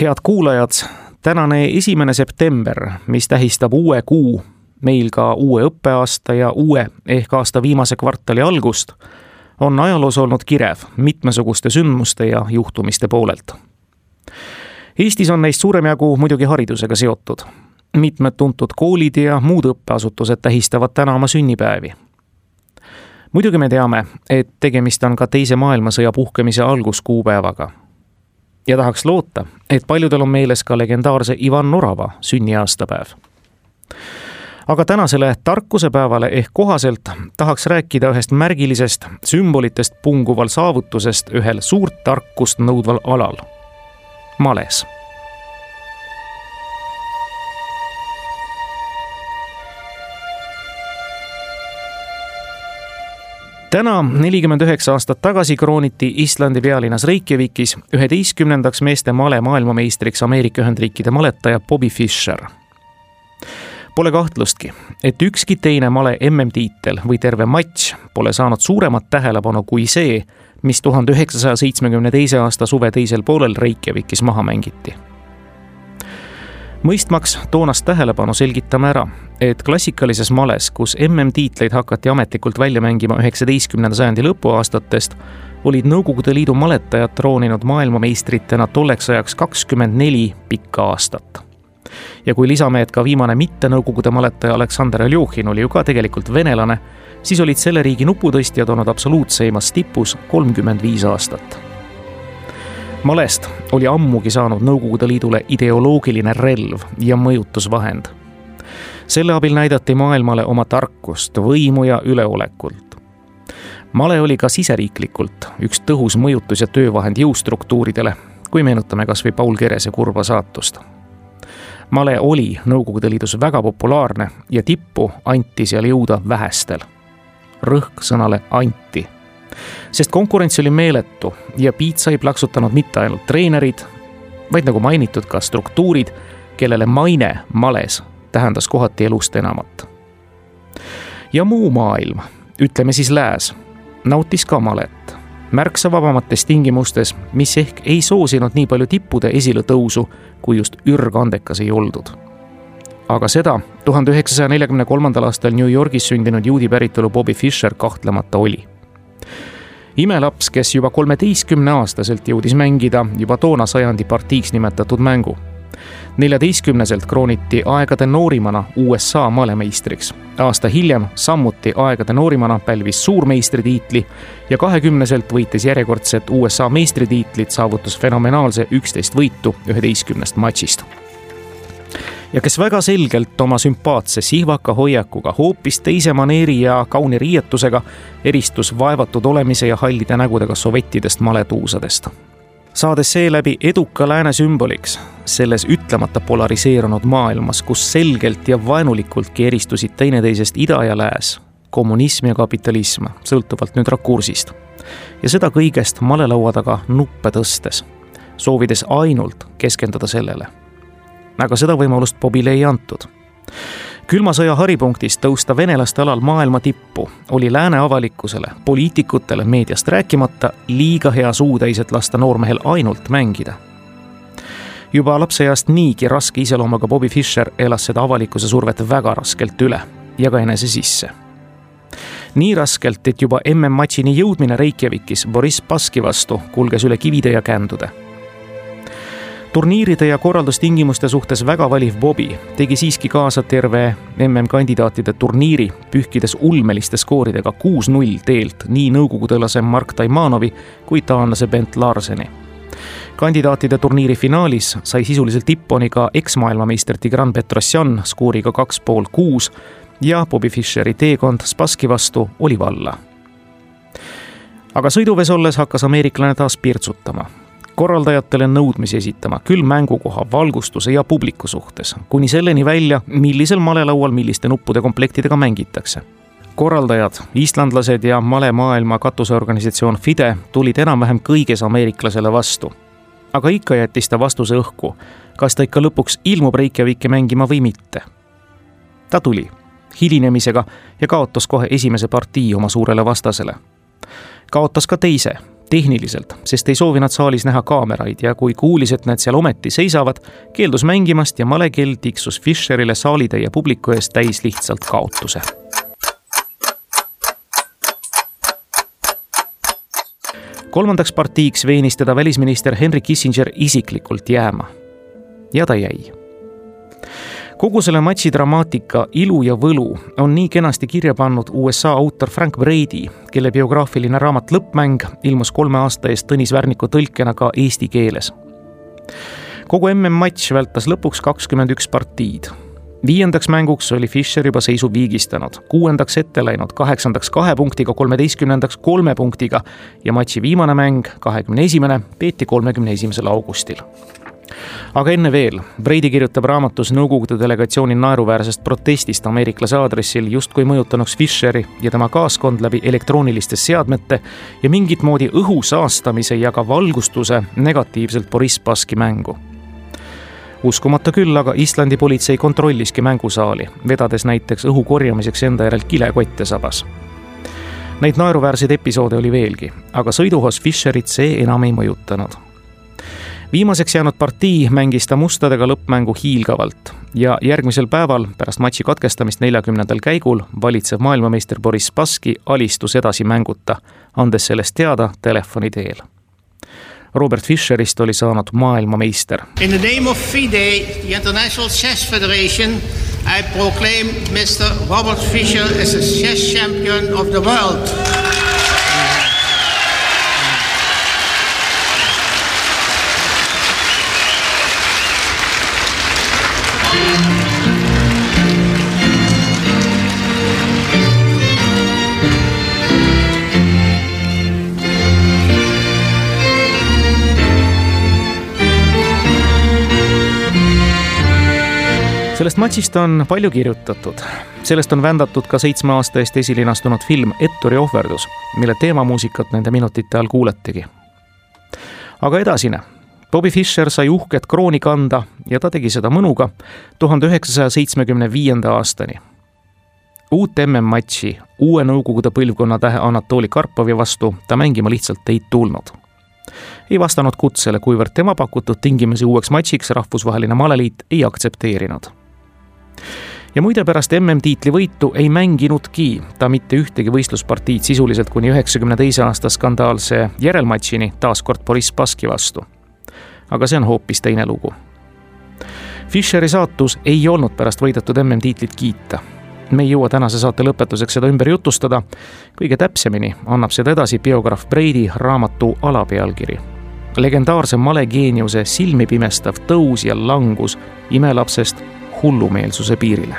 head kuulajad, tänane esimene september, mis tähistab uue kuu, meil ka uue õppeaasta ja uue ehk aasta viimase kvartali algust, on ajaloos olnud kirev mitmesuguste sündmuste ja juhtumiste poolelt. Eestis on neist suurem jagu muidugi haridusega seotud. mitmed tuntud koolid ja muud õppeasutused tähistavad täna oma sünnipäevi. muidugi me teame, et tegemist on ka Teise maailmasõja puhkemise alguskuupäevaga ja tahaks loota, et paljudel on meeles ka legendaarse Ivan Orava sünniaastapäev. aga tänasele tarkusepäevale ehk kohaselt tahaks rääkida ühest märgilisest sümbolitest punguval saavutusest ühel suurt tarkust nõudval alal, males täna, nelikümmend üheksa aastat tagasi krooniti Islandi pealinnas Reykjavikis üheteistkümnendaks meeste male maailmameistriks Ameerika Ühendriikide maletaja Bobby Fischer. Pole kahtlustki, et ükski teine male MM-tiitel või terve matš pole saanud suuremat tähelepanu kui see, mis tuhande üheksasaja seitsmekümne teise aasta suve teisel poolel Reykjavikis maha mängiti mõistmaks toonast tähelepanu, selgitame ära, et klassikalises males, kus MM-tiitleid hakati ametlikult välja mängima üheksateistkümnenda sajandi lõpuaastatest, olid Nõukogude Liidu maletajad trooninud maailmameistritena tolleks ajaks kakskümmend neli pikka aastat. ja kui lisame, et ka viimane mitte Nõukogude maletaja Aleksandr Aljochin oli ju ka tegelikult venelane, siis olid selle riigi nuputõstjad olnud absoluutseimas tipus kolmkümmend viis aastat malest oli ammugi saanud Nõukogude Liidule ideoloogiline relv ja mõjutusvahend. Selle abil näidati maailmale oma tarkust, võimu ja üleolekut. male oli ka siseriiklikult üks tõhus mõjutus ja töövahend jõustruktuuridele, kui meenutame kas või Paul Kerese kurba saatust. male oli Nõukogude Liidus väga populaarne ja tippu anti seal jõuda vähestel. rõhk sõnale anti sest konkurents oli meeletu ja piitsa ei plaksutanud mitte ainult treenerid, vaid nagu mainitud, ka struktuurid, kellele maine males tähendas kohati elust enamat. ja muu maailm, ütleme siis lääs, nautis ka malet märksa vabamates tingimustes, mis ehk ei soosinud nii palju tippude esiletõusu, kui just ürgandekas ei oldud. aga seda tuhande üheksasaja neljakümne kolmandal aastal New Yorgis sündinud juudi päritolu Bobby Fischer kahtlemata oli imelaps, kes juba kolmeteistkümneaastaselt jõudis mängida juba toona sajandi partiiks nimetatud mängu. Neljateistkümneselt krooniti aegade noorimana USA maalemeistriks. aasta hiljem samuti aegade noorimana pälvis suurmeistritiitli ja kahekümneselt võitis järjekordset USA meistritiitlit, saavutas fenomenaalse üksteist võitu üheteistkümnest matšist ja kes väga selgelt oma sümpaatse sihvaka hoiakuga, hoopis teise maneeri ja kauni riietusega eristus vaevatud olemise ja hallide nägudega sovettidest maletuusadest. Saades seeläbi eduka lääne sümboliks selles ütlemata polariseerunud maailmas, kus selgelt ja vaenulikultki eristusid teineteisest ida ja lääs, kommunism ja kapitalism, sõltuvalt nüüd rakursist. ja seda kõigest malelaua taga nuppe tõstes, soovides ainult keskenduda sellele aga seda võimalust Bobile ei antud. Külma sõja haripunktis tõusta venelaste alal maailma tippu oli lääne avalikkusele, poliitikutele, meediast rääkimata liiga hea suutäis, et lasta noormehel ainult mängida juba lapseeast niigi raske iseloomuga Bobby Fischer elas seda avalikkuse survet väga raskelt üle ja ka enese sisse. nii raskelt, et juba MM-matšini jõudmine Reykjavikis Boriss Baski vastu kulges üle kivide ja kändude turniiride ja korraldustingimuste suhtes väga valiv Bobby tegi siiski kaasa terve MM-kandidaatide turniiri, pühkides ulmeliste skooridega kuus-null teelt nii nõukogudlase Mark Taimanovi kui taanlase Bent Larseni. kandidaatide turniiri finaalis sai sisuliselt tipponi ka eksmaailmameister Tigran Petrosjan skooriga kaks pool kuus ja Bobby Fischeri teekond Spassky vastu oli valla aga sõiduvees olles hakkas ameeriklane taas pirtsutama korraldajatele nõudmisi esitama küll mängukoha, valgustuse ja publiku suhtes, kuni selleni välja, millisel malelaual milliste nuppude komplektidega mängitakse. korraldajad, islandlased ja malemaailma katuseorganisatsioon FIDE tulid enam-vähem kõiges ameeriklasele vastu. aga ikka jättis ta vastuse õhku, kas ta ikka lõpuks ilmub Reykjaviki mängima või mitte. ta tuli, hilinemisega ja kaotas kohe esimese partii oma suurele vastasele. kaotas ka teise tehniliselt, sest ei soovi nad saalis näha kaameraid ja kui kuulis, et need seal ometi seisavad, keeldus mängimast ja malekell tiksus Fischerile saalitäie publiku ees täis lihtsalt kaotuse. kolmandaks partiiks veenis teda välisminister Henry Kissinger isiklikult jääma. ja ta jäi kogu selle matši dramaatika ilu ja võlu on nii kenasti kirja pannud USA autor Frank Brady, kelle biograafiline raamat Lõppmäng ilmus kolme aasta eest Tõnis Värniku tõlkena ka eesti keeles. kogu MM-matš vältas lõpuks kakskümmend üks partiid viiendaks mänguks oli Fischer juba seisu viigistanud, kuuendaks ette läinud, kaheksandaks kahe punktiga, kolmeteistkümnendaks kolme punktiga ja matši viimane mäng, kahekümne esimene, peeti kolmekümne esimesel augustil aga enne veel, Breidi kirjutab raamatus Nõukogude delegatsiooni naeruväärsest protestist ameeriklase aadressil justkui mõjutanuks Fischeri ja tema kaaskond läbi elektrooniliste seadmete ja mingit moodi õhu saastamise ja ka valgustuse negatiivselt Boriss Baski mängu uskumata küll, aga Islandi politsei kontrolliski mängusaali, vedades näiteks õhu korjamiseks enda järel kilekotte sabas. Neid naeruväärseid episoode oli veelgi, aga sõiduhos Fischerit see enam ei mõjutanud viimaseks jäänud partii mängis ta mustadega lõppmängu hiilgavalt ja järgmisel päeval pärast matši katkestamist neljakümnendal käigul valitsev maailmameister Boris Spassky alistus edasi mänguta, andes sellest teada telefoni teel. Robert Fischerist oli saanud maailmameister. In the name of FIDE, the International Chess Federation, I proclaim Mr Robert Fischer as a chess champion of the world. Sellest matšist on palju kirjutatud. sellest on vändatud ka seitsme aasta eest esilinastunud film Etturi ohverdus, mille teemamuusikat nende minutite all kuuletigi. aga edasine. Bobby Fischer sai uhket krooni kanda ja ta tegi seda mõnuga tuhande üheksasaja seitsmekümne viienda aastani. uut MM-matši uue Nõukogude põlvkonna tähe Anatoli Karpovi vastu ta mängima lihtsalt ei tulnud ei vastanud kutsele, kuivõrd tema pakutud tingimusi uueks matšiks rahvusvaheline maleliit ei aktsepteerinud ja muide, pärast MM-tiitli võitu ei mänginudki ta mitte ühtegi võistluspartiid sisuliselt kuni üheksakümne teise aasta skandaalse järelmatšini taas kord Boriss Baski vastu. aga see on hoopis teine lugu. Fischeri saatus ei olnud pärast võidetud MM-tiitlit kiita me ei jõua tänase saate lõpetuseks seda ümber jutustada. kõige täpsemini annab seda edasi biograaf Breidi raamatu alapealkiri. legendaarse malegeeniuse silmipimestav tõus ja langus imelapsest hullumeelsuse piirile